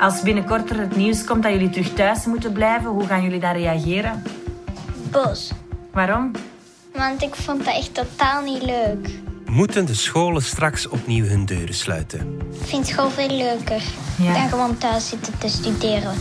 Als binnenkort er het nieuws komt dat jullie terug thuis moeten blijven, hoe gaan jullie daar reageren? Boos. Waarom? Want ik vond dat echt totaal niet leuk. Moeten de scholen straks opnieuw hun deuren sluiten? Ik vind school veel leuker Ja. dan gewoon thuis zitten te studeren.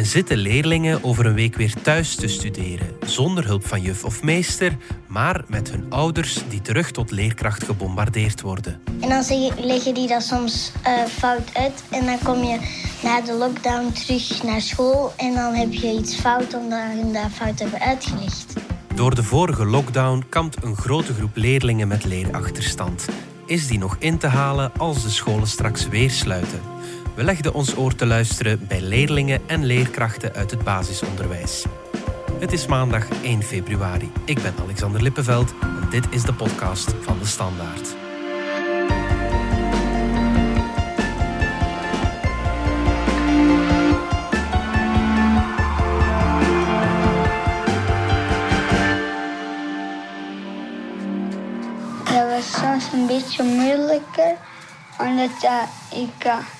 En zitten leerlingen over een week weer thuis te studeren, zonder hulp van juf of meester, maar met hun ouders die terug tot leerkracht gebombardeerd worden? En dan leggen die dat soms eh, fout uit. En dan kom je na de lockdown terug naar school. En dan heb je iets fout omdat hun dat fout hebben uitgelegd. Door de vorige lockdown kampt een grote groep leerlingen met leerachterstand. Is die nog in te halen als de scholen straks weer sluiten? We legden ons oor te luisteren bij leerlingen en leerkrachten uit het basisonderwijs. Het is maandag 1 februari. Ik ben Alexander Lippenveld en dit is de podcast van de Standaard. Dat was soms een beetje moeilijker, omdat ik. eh,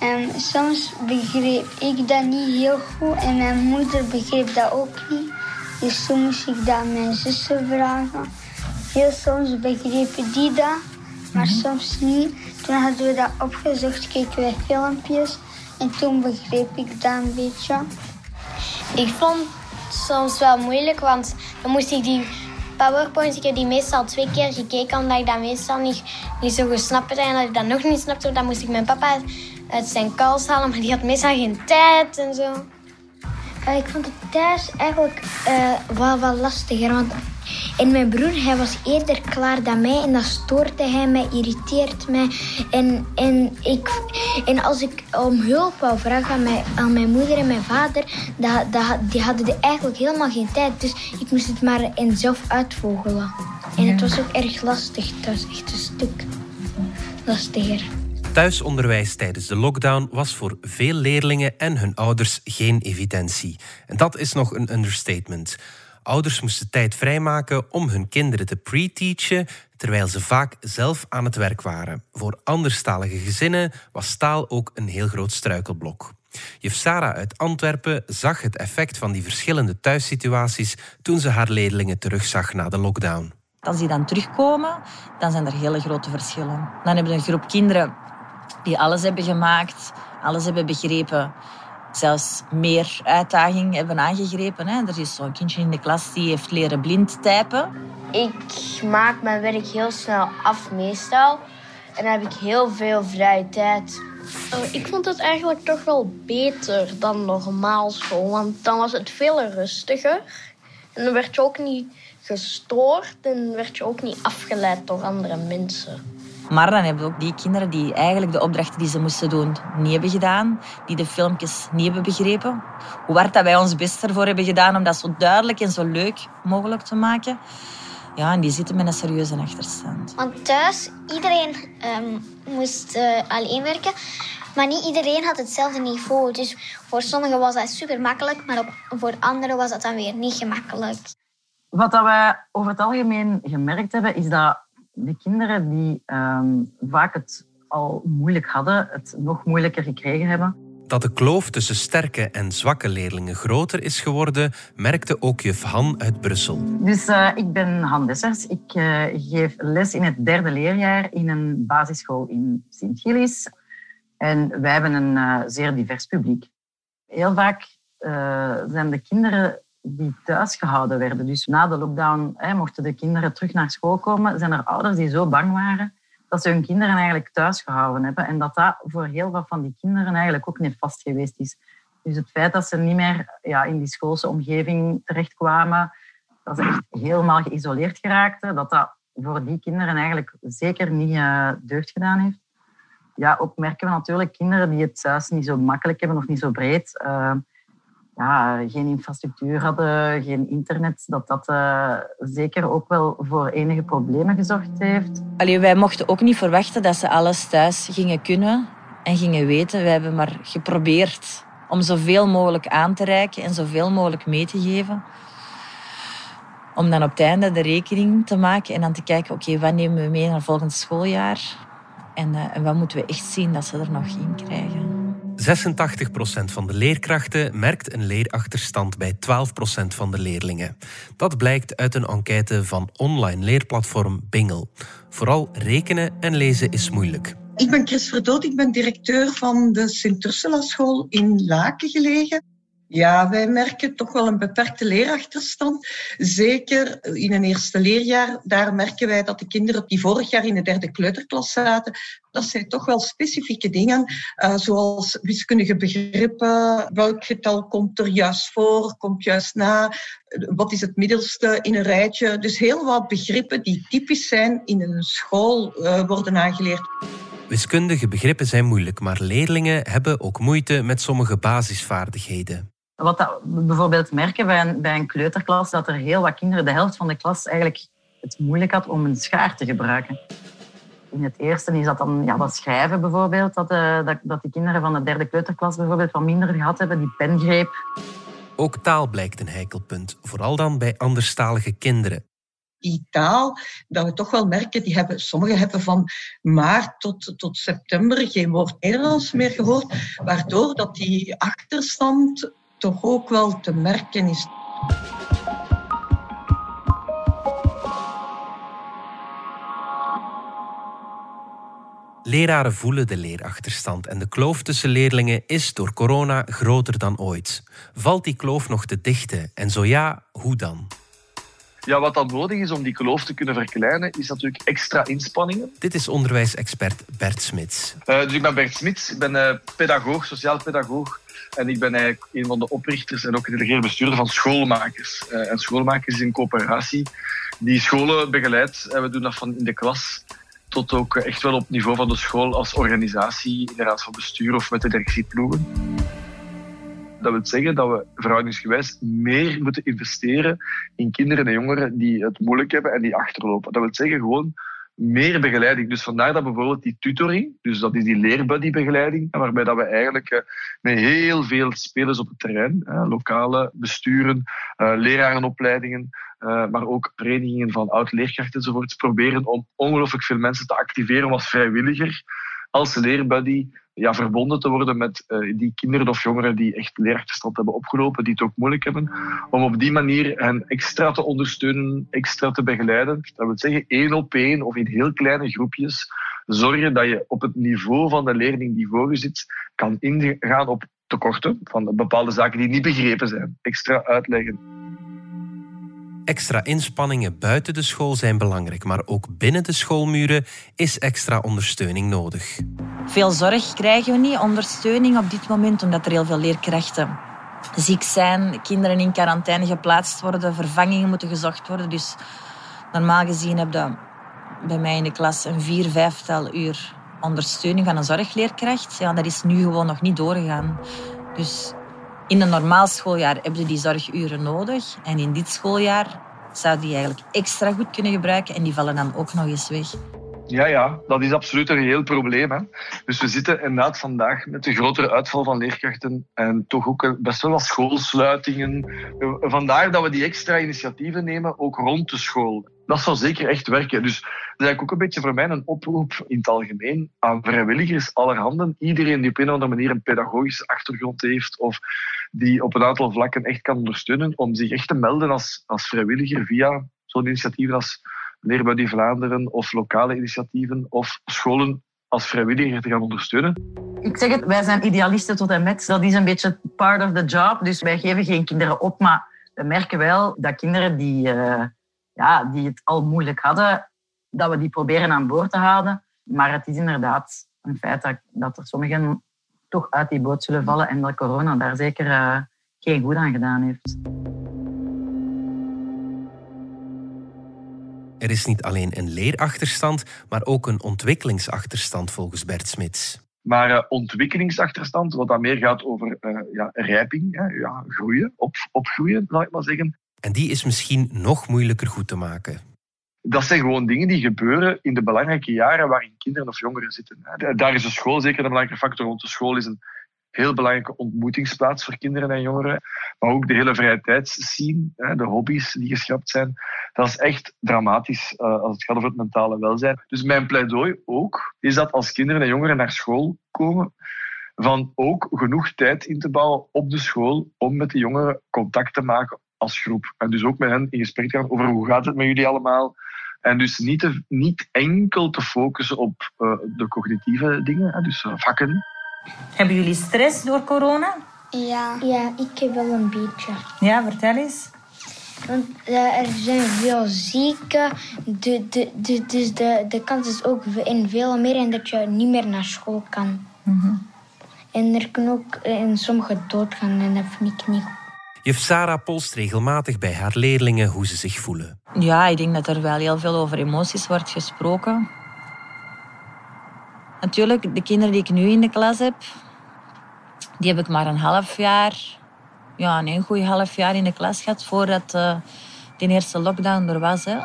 en soms begreep ik dat niet heel goed en mijn moeder begreep dat ook niet. Dus toen moest ik dat aan mijn zussen vragen. Heel soms begrepen die dat, maar soms niet. Toen hadden we dat opgezocht, keken we filmpjes en toen begreep ik dat een beetje. Ik vond het soms wel moeilijk, want dan moest ik die PowerPoint, ik heb die meestal twee keer gekeken, omdat ik dat meestal niet, niet zo goed snapte. En dat ik dat nog niet snapte, dan moest ik mijn papa uit zijn kals halen, maar die had meestal geen tijd en zo. Eh, ik vond het thuis eigenlijk eh, wel wat lastiger. Want en mijn broer hij was eerder klaar dan mij en dat stoorde hij mij, irriteert mij. En, en, ik, en als ik om hulp wou vragen aan mijn, aan mijn moeder en mijn vader, dat, dat, die hadden er eigenlijk helemaal geen tijd. Dus ik moest het maar en zelf uitvogelen. En het was ook erg lastig. Het was echt een stuk lastiger. Thuisonderwijs tijdens de lockdown was voor veel leerlingen en hun ouders geen evidentie. En dat is nog een understatement. Ouders moesten tijd vrijmaken om hun kinderen te pre-teachen, terwijl ze vaak zelf aan het werk waren. Voor anderstalige gezinnen was taal ook een heel groot struikelblok. Juf Sarah uit Antwerpen zag het effect van die verschillende thuissituaties toen ze haar leerlingen terugzag na de lockdown. Als die dan terugkomen, dan zijn er hele grote verschillen. Dan hebben we een groep kinderen die alles hebben gemaakt, alles hebben begrepen, zelfs meer uitdaging hebben aangegrepen. Hè. Er is zo'n kindje in de klas die heeft leren blind typen. Ik maak mijn werk heel snel af meestal. En dan heb ik heel veel vrije tijd. Oh, ik vond het eigenlijk toch wel beter dan normaal school. Want dan was het veel rustiger. En dan werd je ook niet gestoord. En werd je ook niet afgeleid door andere mensen. Maar dan hebben we ook die kinderen die eigenlijk de opdrachten die ze moesten doen niet hebben gedaan. Die de filmpjes niet hebben begrepen. Hoe hard dat wij ons best ervoor hebben gedaan om dat zo duidelijk en zo leuk mogelijk te maken. Ja, en die zitten met een serieuze achterstand. Want thuis, iedereen ehm, moest eh, alleen werken. Maar niet iedereen had hetzelfde niveau. Dus voor sommigen was dat super makkelijk, maar op, voor anderen was dat dan weer niet gemakkelijk. Wat dat wij over het algemeen gemerkt hebben, is dat de kinderen die ehm, vaak het al moeilijk hadden, het nog moeilijker gekregen hebben. Dat de kloof tussen sterke en zwakke leerlingen groter is geworden, merkte ook juf Han uit Brussel. Dus eh, ik ben Han Dessers. Ik eh, geef les in het derde leerjaar in een basisschool in Sint-Gillis. En wij hebben een eh, zeer divers publiek. Heel vaak zijn de kinderen die thuis gehouden werden. Dus na de lockdown hè, mochten de kinderen terug naar school komen. Zijn er ouders die zo bang waren dat ze hun kinderen eigenlijk thuis gehouden hebben. En dat dat voor heel wat van die kinderen eigenlijk ook nefast geweest is. Dus het feit dat ze niet meer ja, in die schoolse omgeving terechtkwamen, dat ze echt helemaal geïsoleerd geraakten, dat dat voor die kinderen eigenlijk zeker niet uh, deugd gedaan heeft. Ja, ook merken we natuurlijk kinderen die het thuis niet zo makkelijk hebben of niet zo breed. Uh, geen infrastructuur hadden, geen internet, dat dat uh, zeker ook wel voor enige problemen gezorgd heeft. Wij mochten ook niet verwachten dat ze alles thuis gingen kunnen en gingen weten. Wij hebben maar geprobeerd om zoveel mogelijk aan te reiken en zoveel mogelijk mee te geven. Om dan op het einde de rekening te maken en dan te kijken, oké, wat nemen we mee naar volgend schooljaar? En, uh, en wat moeten we echt zien dat ze er nog in krijgen? Van de leerkrachten merkt een leerachterstand bij 12% van de leerlingen. Dat blijkt uit een enquête van online leerplatform Bingel. Vooral rekenen en lezen is moeilijk. Ik ben Chris Verdoot, ik ben directeur van de Sint-Ursula School in Laken gelegen. Ja, wij merken toch wel een beperkte leerachterstand. Zeker in een eerste leerjaar. Daar merken wij dat de kinderen die vorig jaar in de derde kleuterklas zaten, dat zijn toch wel specifieke dingen, uh, zoals wiskundige begrippen. Welk getal komt er juist voor, komt juist na? Wat is het middelste in een rijtje? Dus heel wat begrippen die typisch zijn in een school uh, worden aangeleerd. Wiskundige begrippen zijn moeilijk, maar leerlingen hebben ook moeite met sommige basisvaardigheden. Wat dat, we bijvoorbeeld merken bij een, bij een kleuterklas, dat er heel wat kinderen, de helft van de klas, eigenlijk het moeilijk had om een schaar te gebruiken. In het eerste is dat dan ja, dat schrijven bijvoorbeeld, dat, uh, dat, dat die kinderen van de derde kleuterklas bijvoorbeeld wat minder gehad hebben, die pengreep. Ook taal blijkt een heikelpunt, vooral dan bij anderstalige kinderen die taal, dat we toch wel merken, die hebben, sommigen hebben van maart tot, tot september geen woord Nederlands meer gehoord, waardoor dat die achterstand toch ook wel te merken is. Leraren voelen de leerachterstand en de kloof tussen leerlingen is door corona groter dan ooit. Valt die kloof nog te dichten en zo ja, hoe dan? Ja, wat dan nodig is om die kloof te kunnen verkleinen, is natuurlijk extra inspanningen. Dit is onderwijsexpert Bert Smits. Uh, dus ik ben Bert Smits, ik ben uh, pedagoog, sociaal pedagoog. En ik ben eigenlijk een van de oprichters en ook gedelegeerd bestuurder van Schoolmakers. Uh, en Schoolmakers is een coöperatie die scholen begeleidt. En we doen dat van in de klas tot ook echt wel op niveau van de school als organisatie, in de raad van bestuur of met de directieploegen. Dat wil zeggen dat we verhoudingsgewijs meer moeten investeren in kinderen en jongeren die het moeilijk hebben en die achterlopen. Dat wil zeggen gewoon meer begeleiding. Dus vandaar dat bijvoorbeeld die tutoring, dus dat is die leerbuddy-begeleiding, waarbij dat we eigenlijk eh, met heel veel spelers op het terrein, lokale besturen, eh, lerarenopleidingen, eh, maar ook verenigingen van oud-leerkrachten enzovoorts, proberen om ongelooflijk veel mensen te activeren als vrijwilliger, als leerbuddy, ja, verbonden te worden met uh, die kinderen of jongeren die echt leerachterstand hebben opgelopen, die het ook moeilijk hebben, om op die manier hen extra te ondersteunen, extra te begeleiden. Dat wil zeggen, één op één of in heel kleine groepjes, zorgen dat je op het niveau van de leerling die voor je zit, kan ingaan op tekorten van bepaalde zaken die niet begrepen zijn. Extra uitleggen. Extra inspanningen buiten de school zijn belangrijk, maar ook binnen de schoolmuren is extra ondersteuning nodig. Veel zorg krijgen we niet, ondersteuning op dit moment, omdat er heel veel leerkrachten ziek zijn, kinderen in quarantaine geplaatst worden, vervangingen moeten gezocht worden. Dus normaal gezien heb je bij mij in de klas een vier, vijftal uur ondersteuning van een zorgleerkracht. Ja, dat is nu gewoon nog niet doorgegaan. Dus in een normaal schooljaar hebben ze die zorguren nodig. En in dit schooljaar zou die eigenlijk extra goed kunnen gebruiken. En die vallen dan ook nog eens weg. Ja, ja, dat is absoluut een heel probleem. Hè. Dus we zitten inderdaad vandaag met een grotere uitval van leerkrachten en toch ook best wel wat schoolsluitingen. Vandaar dat we die extra initiatieven nemen, ook rond de school. Dat zal zeker echt werken. Dus dat is ook een beetje voor mij een oproep in het algemeen aan vrijwilligers allerhande. Iedereen die op een of andere manier een pedagogische achtergrond heeft of die op een aantal vlakken echt kan ondersteunen, om zich echt te melden als, als vrijwilliger via zo'n initiatief als Leerbuddy Vlaanderen of lokale initiatieven of scholen als vrijwilliger te gaan ondersteunen. Ik zeg het, wij zijn idealisten tot en met. Dat is een beetje part of the job. Dus wij geven geen kinderen op, maar we merken wel dat kinderen die, uh, ja, die het al moeilijk hadden, dat we die proberen aan boord te houden. Maar het is inderdaad een feit dat, dat er sommigen toch uit die boot zullen vallen en dat corona daar zeker uh, geen goed aan gedaan heeft. Er is niet alleen een leerachterstand, maar ook een ontwikkelingsachterstand volgens Bert Smits. Maar uh, ontwikkelingsachterstand, wat dan meer gaat over uh, ja, rijping, hè, ja, groeien, op, opgroeien, zal ik maar zeggen. En die is misschien nog moeilijker goed te maken. Dat zijn gewoon dingen die gebeuren in de belangrijke jaren waarin kinderen of jongeren zitten. Daar is de school zeker een belangrijke factor, want de school is een heel belangrijke ontmoetingsplaats voor kinderen en jongeren. Maar ook de hele vrije tijdsscene, de hobby's die geschrapt zijn. Dat is echt dramatisch eh, als het gaat over het mentale welzijn. Dus mijn pleidooi ook is dat als kinderen en jongeren naar school komen, van ook genoeg tijd in te bouwen op de school om met de jongeren contact te maken als groep. En dus ook met hen in gesprek te gaan over hoe gaat het met jullie allemaal. En dus niet, te, niet enkel te focussen op uh, de cognitieve dingen, dus uh, vakken. Hebben jullie stress door corona? Ja. Ja, ik heb wel een beetje. Ja, vertel eens. Want uh, er zijn veel zieken, de, de, de, dus de, de kans is ook in veel meer en dat je niet meer naar school kan. Mm -hmm. En er kunnen ook in sommige doodgaan en dat vind ik niet goed. Juf Sarah polst regelmatig bij haar leerlingen hoe ze zich voelen. Ja, ik denk dat er wel heel veel over emoties wordt gesproken. Natuurlijk, de kinderen die ik nu in de klas heb, die heb ik maar een half jaar, ja, een goed half jaar in de klas gehad voordat uh, die eerste lockdown er was. Hè.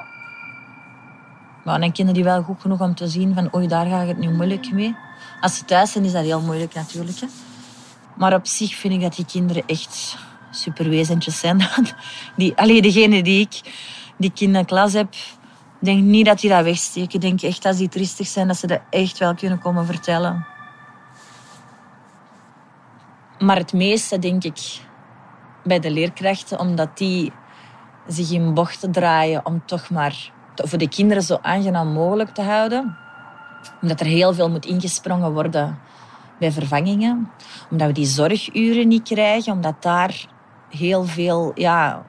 Maar dan kennen die wel goed genoeg om te zien van oei, daar gaat het nu moeilijk mee. Als ze thuis zijn, is dat heel moeilijk natuurlijk. Hè. Maar op zich vind ik dat die kinderen echt superwezentjes zijn. Die, alleen degene die ik, die ik in de klas heb, denk niet dat die dat wegsteken. Ik denk echt als die tristig zijn, dat ze dat echt wel kunnen komen vertellen. Maar het meeste denk ik bij de leerkrachten, omdat die zich in bochten draaien om toch maar voor de kinderen zo aangenaam mogelijk te houden. Omdat er heel veel moet ingesprongen worden bij vervangingen. Omdat we die zorguren niet krijgen, omdat daar heel veel... Ja,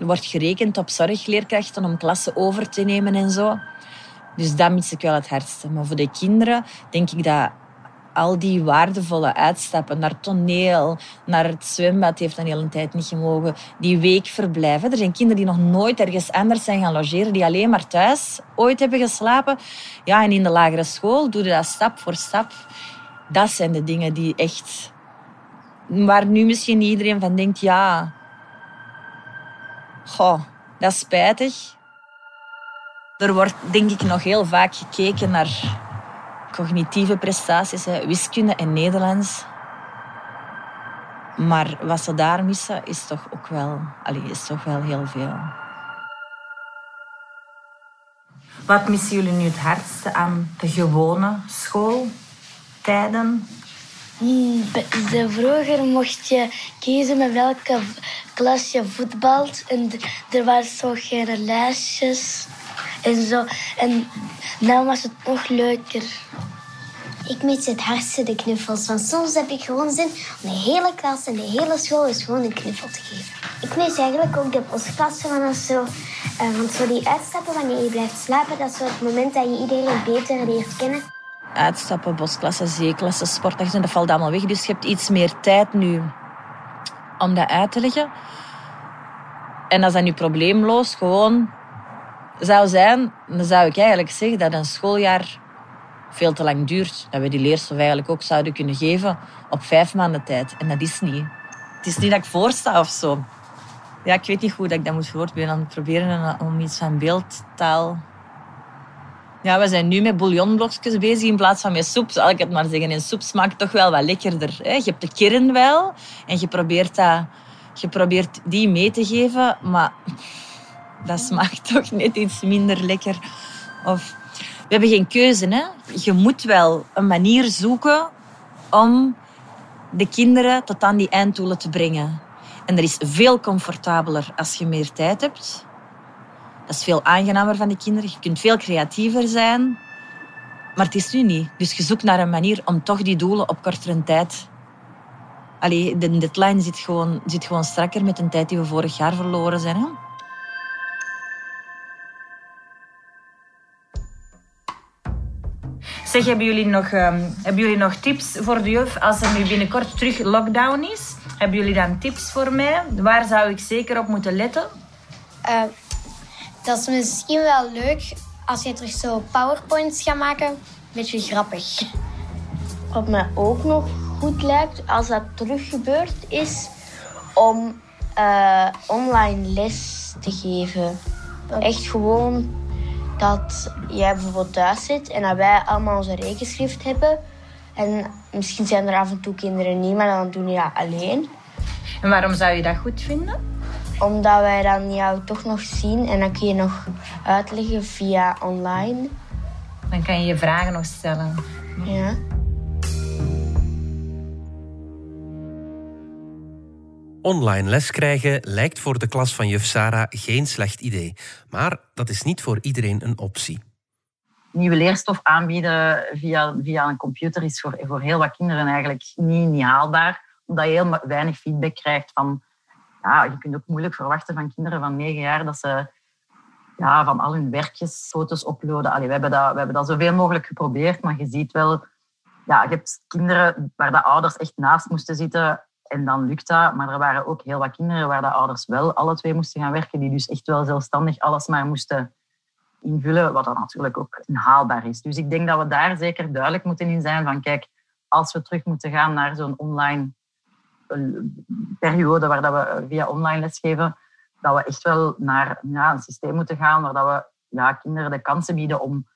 er wordt gerekend op zorgleerkrachten om klassen over te nemen en zo. Dus dat mis ik wel het hardste. Maar voor de kinderen denk ik dat al die waardevolle uitstappen naar toneel, naar het zwembad heeft een hele tijd niet gemogen. Die week verblijven. Er zijn kinderen die nog nooit ergens anders zijn gaan logeren, die alleen maar thuis ooit hebben geslapen. Ja, en in de lagere school doe je dat stap voor stap. Dat zijn de dingen die echt... Waar nu misschien iedereen van denkt, ja... Goh, dat is spijtig. Er wordt denk ik nog heel vaak gekeken naar cognitieve prestaties, hè, wiskunde en Nederlands. Maar wat ze daar missen, is toch ook wel, allez, is toch wel heel veel. Wat missen jullie nu het hardste aan de gewone schooltijden? De, vroeger mocht je kiezen met welke klas je voetbalt. En er waren zo geen lijstjes en zo. En dan was het nog leuker. Ik mis het hardste de knuffels. Want soms heb ik gewoon zin om de hele klas en de hele school eens gewoon een knuffel te geven. Ik mis eigenlijk ook de postklasse. Want, zo, uh, want zo die uitstappen wanneer je blijft slapen, dat is zo het moment dat je iedereen beter leert kennen. Uitstappen, bosklasse, zeeklasse, sportdagen, dat valt allemaal weg. Dus je hebt iets meer tijd nu om dat uit te leggen. En als dat nu probleemloos gewoon zou zijn, dan zou ik eigenlijk zeggen dat een schooljaar veel te lang duurt. Dat we die leerstof eigenlijk ook zouden kunnen geven op vijf maanden tijd. En dat is niet. Het is niet dat ik voorsta of zo. Ja, ik weet niet hoe dat ik dat moet voortbrengen. aan het proberen om iets van beeldtaal... Ja, we zijn nu met bouillonblokjes bezig in plaats van met soep, zal ik het maar zeggen. En soep smaakt toch wel wat lekkerder. Hè? Je hebt de kern wel en je probeert, dat, je probeert die mee te geven, maar dat smaakt toch net iets minder lekker. Of we hebben geen keuze. Hè? Je moet wel een manier zoeken om de kinderen tot aan die einddoelen te brengen. En dat is veel comfortabeler als je meer tijd hebt. Dat is veel aangenamer van de kinderen. Je kunt veel creatiever zijn. Maar het is nu niet. Dus je zoekt naar een manier om toch die doelen op kortere tijd... Allee, de deadline zit gewoon, zit gewoon strakker met een tijd die we vorig jaar verloren zijn. Hè? Zeg, hebben jullie, nog, um, hebben jullie nog tips voor de juf als er nu binnenkort terug lockdown is? Hebben jullie dan tips voor mij? Waar zou ik zeker op moeten letten? Uh, dat is misschien wel leuk als je terug zo powerpoints gaat maken. Beetje grappig. Wat mij ook nog goed lijkt, als dat terug gebeurd is, om uh, online les te geven. Echt gewoon dat jij bijvoorbeeld thuis zit en dat wij allemaal onze rekenschrift hebben. En misschien zijn er af en toe kinderen niet, maar dan doen die dat alleen. En waarom zou je dat goed vinden? Omdat wij dan jou toch nog zien en dan kun je nog uitleggen via online. Dan kan je je vragen nog stellen. Ja. Online les krijgen lijkt voor de klas van juf Sarah geen slecht idee. Maar dat is niet voor iedereen een optie. Nieuwe leerstof aanbieden via, via een computer is voor, voor heel wat kinderen eigenlijk niet, niet haalbaar. Omdat je heel weinig feedback krijgt van... Ja, je kunt ook moeilijk verwachten van kinderen van negen jaar dat ze ja, van al hun werkjes foto's uploaden. Allee, we, hebben dat, we hebben dat zoveel mogelijk geprobeerd, maar je ziet wel... Ja, je hebt kinderen waar de ouders echt naast moesten zitten en dan lukt dat. Maar er waren ook heel wat kinderen waar de ouders wel alle twee moesten gaan werken, die dus echt wel zelfstandig alles maar moesten invullen, wat dan natuurlijk ook haalbaar is. Dus ik denk dat we daar zeker duidelijk moeten in zijn van kijk, als we terug moeten gaan naar zo'n online periode waar dat we via online lesgeven, dat we echt wel naar ja, een systeem moeten gaan waar dat we ja, kinderen de kansen bieden om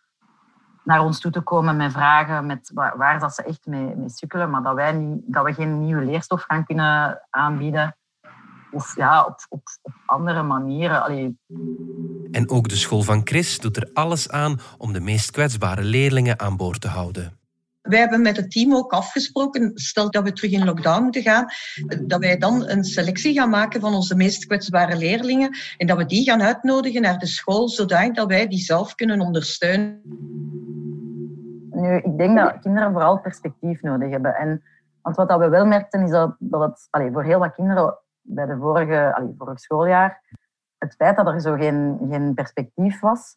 naar ons toe te komen met vragen met waar, dat ze echt mee, mee sukkelen, maar dat, wij niet, dat we geen nieuwe leerstof gaan kunnen aanbieden. Of ja, op, op, andere manieren. En ook de school van Chris doet er alles aan om de meest kwetsbare leerlingen aan boord te houden. Wij hebben met het team ook afgesproken, stel dat we terug in lockdown moeten gaan, dat wij dan een selectie gaan maken van onze meest kwetsbare leerlingen en dat we die gaan uitnodigen naar de school, zodat wij die zelf kunnen ondersteunen. Nu, ik denk dat kinderen vooral perspectief nodig hebben. En, want wat we wel merkten is dat, dat voor heel wat kinderen bij de vorige, allez, vorig schooljaar, het feit dat er zo geen, geen perspectief was,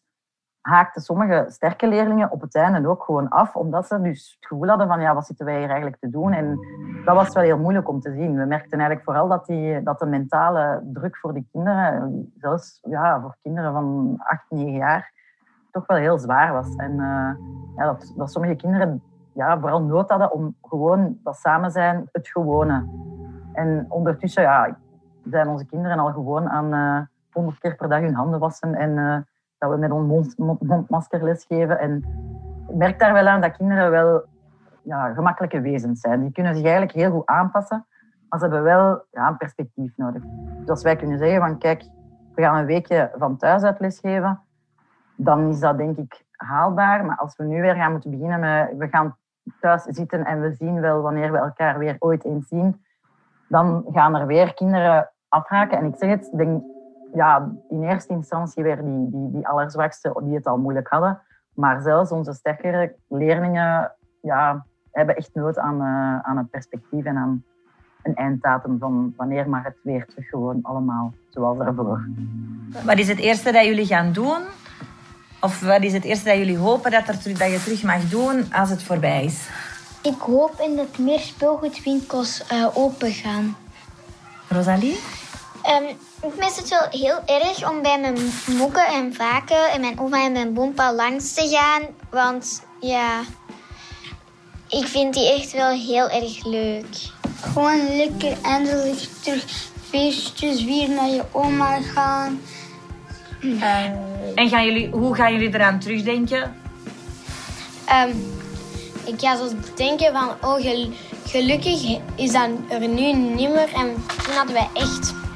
haakten sommige sterke leerlingen op het einde ook gewoon af, omdat ze dus het gevoel hadden van ja, wat zitten wij hier eigenlijk te doen? En dat was wel heel moeilijk om te zien. We merkten eigenlijk vooral dat, die, dat de mentale druk voor die kinderen, zelfs ja, voor kinderen van acht, negen jaar, toch wel heel zwaar was. En uh, ja, dat, dat sommige kinderen ja, vooral nood hadden om gewoon dat samen zijn, het gewone. En ondertussen ja, zijn onze kinderen al gewoon aan uh, 100 keer per dag hun handen wassen en uh, dat we met ons mond, mond, mondmasker lesgeven. En ik merk daar wel aan dat kinderen wel ja, gemakkelijke wezens zijn. Die kunnen zich eigenlijk heel goed aanpassen, maar ze hebben wel ja, een perspectief nodig. Dus als wij kunnen zeggen van kijk, we gaan een weekje van thuis uit lesgeven, dan is dat denk ik haalbaar. Maar als we nu weer gaan moeten beginnen met we gaan thuis zitten en we zien wel wanneer we elkaar weer ooit eens zien, dan gaan er weer kinderen afhaken. En ik zeg het, denk, ja, in eerste instantie weer die, die, die allerzwakste die het al moeilijk hadden. Maar zelfs onze sterkere leerlingen ja, hebben echt nood aan, uh, aan een perspectief en aan een einddatum van wanneer mag het weer terug gewoon allemaal zoals ervoor. Wat is het eerste dat jullie gaan doen? Of wat is het eerste dat jullie hopen dat, er, dat je terug mag doen als het voorbij is? Ik hoop in dat meer speelgoedwinkels uh, open gaan. Rosalie? Um, ik mis het wel heel erg om bij mijn mokken en vaken en mijn oma en mijn bompa langs te gaan. Want ja, ik vind die echt wel heel erg leuk. Gewoon lekker eindelijk terug feestjes weer naar je oma gaan. Uh, en gaan jullie, hoe gaan jullie eraan terugdenken? Um, ik ga zo denken van, oh gel gelukkig is dat er nu niet meer. En toen hadden wij echt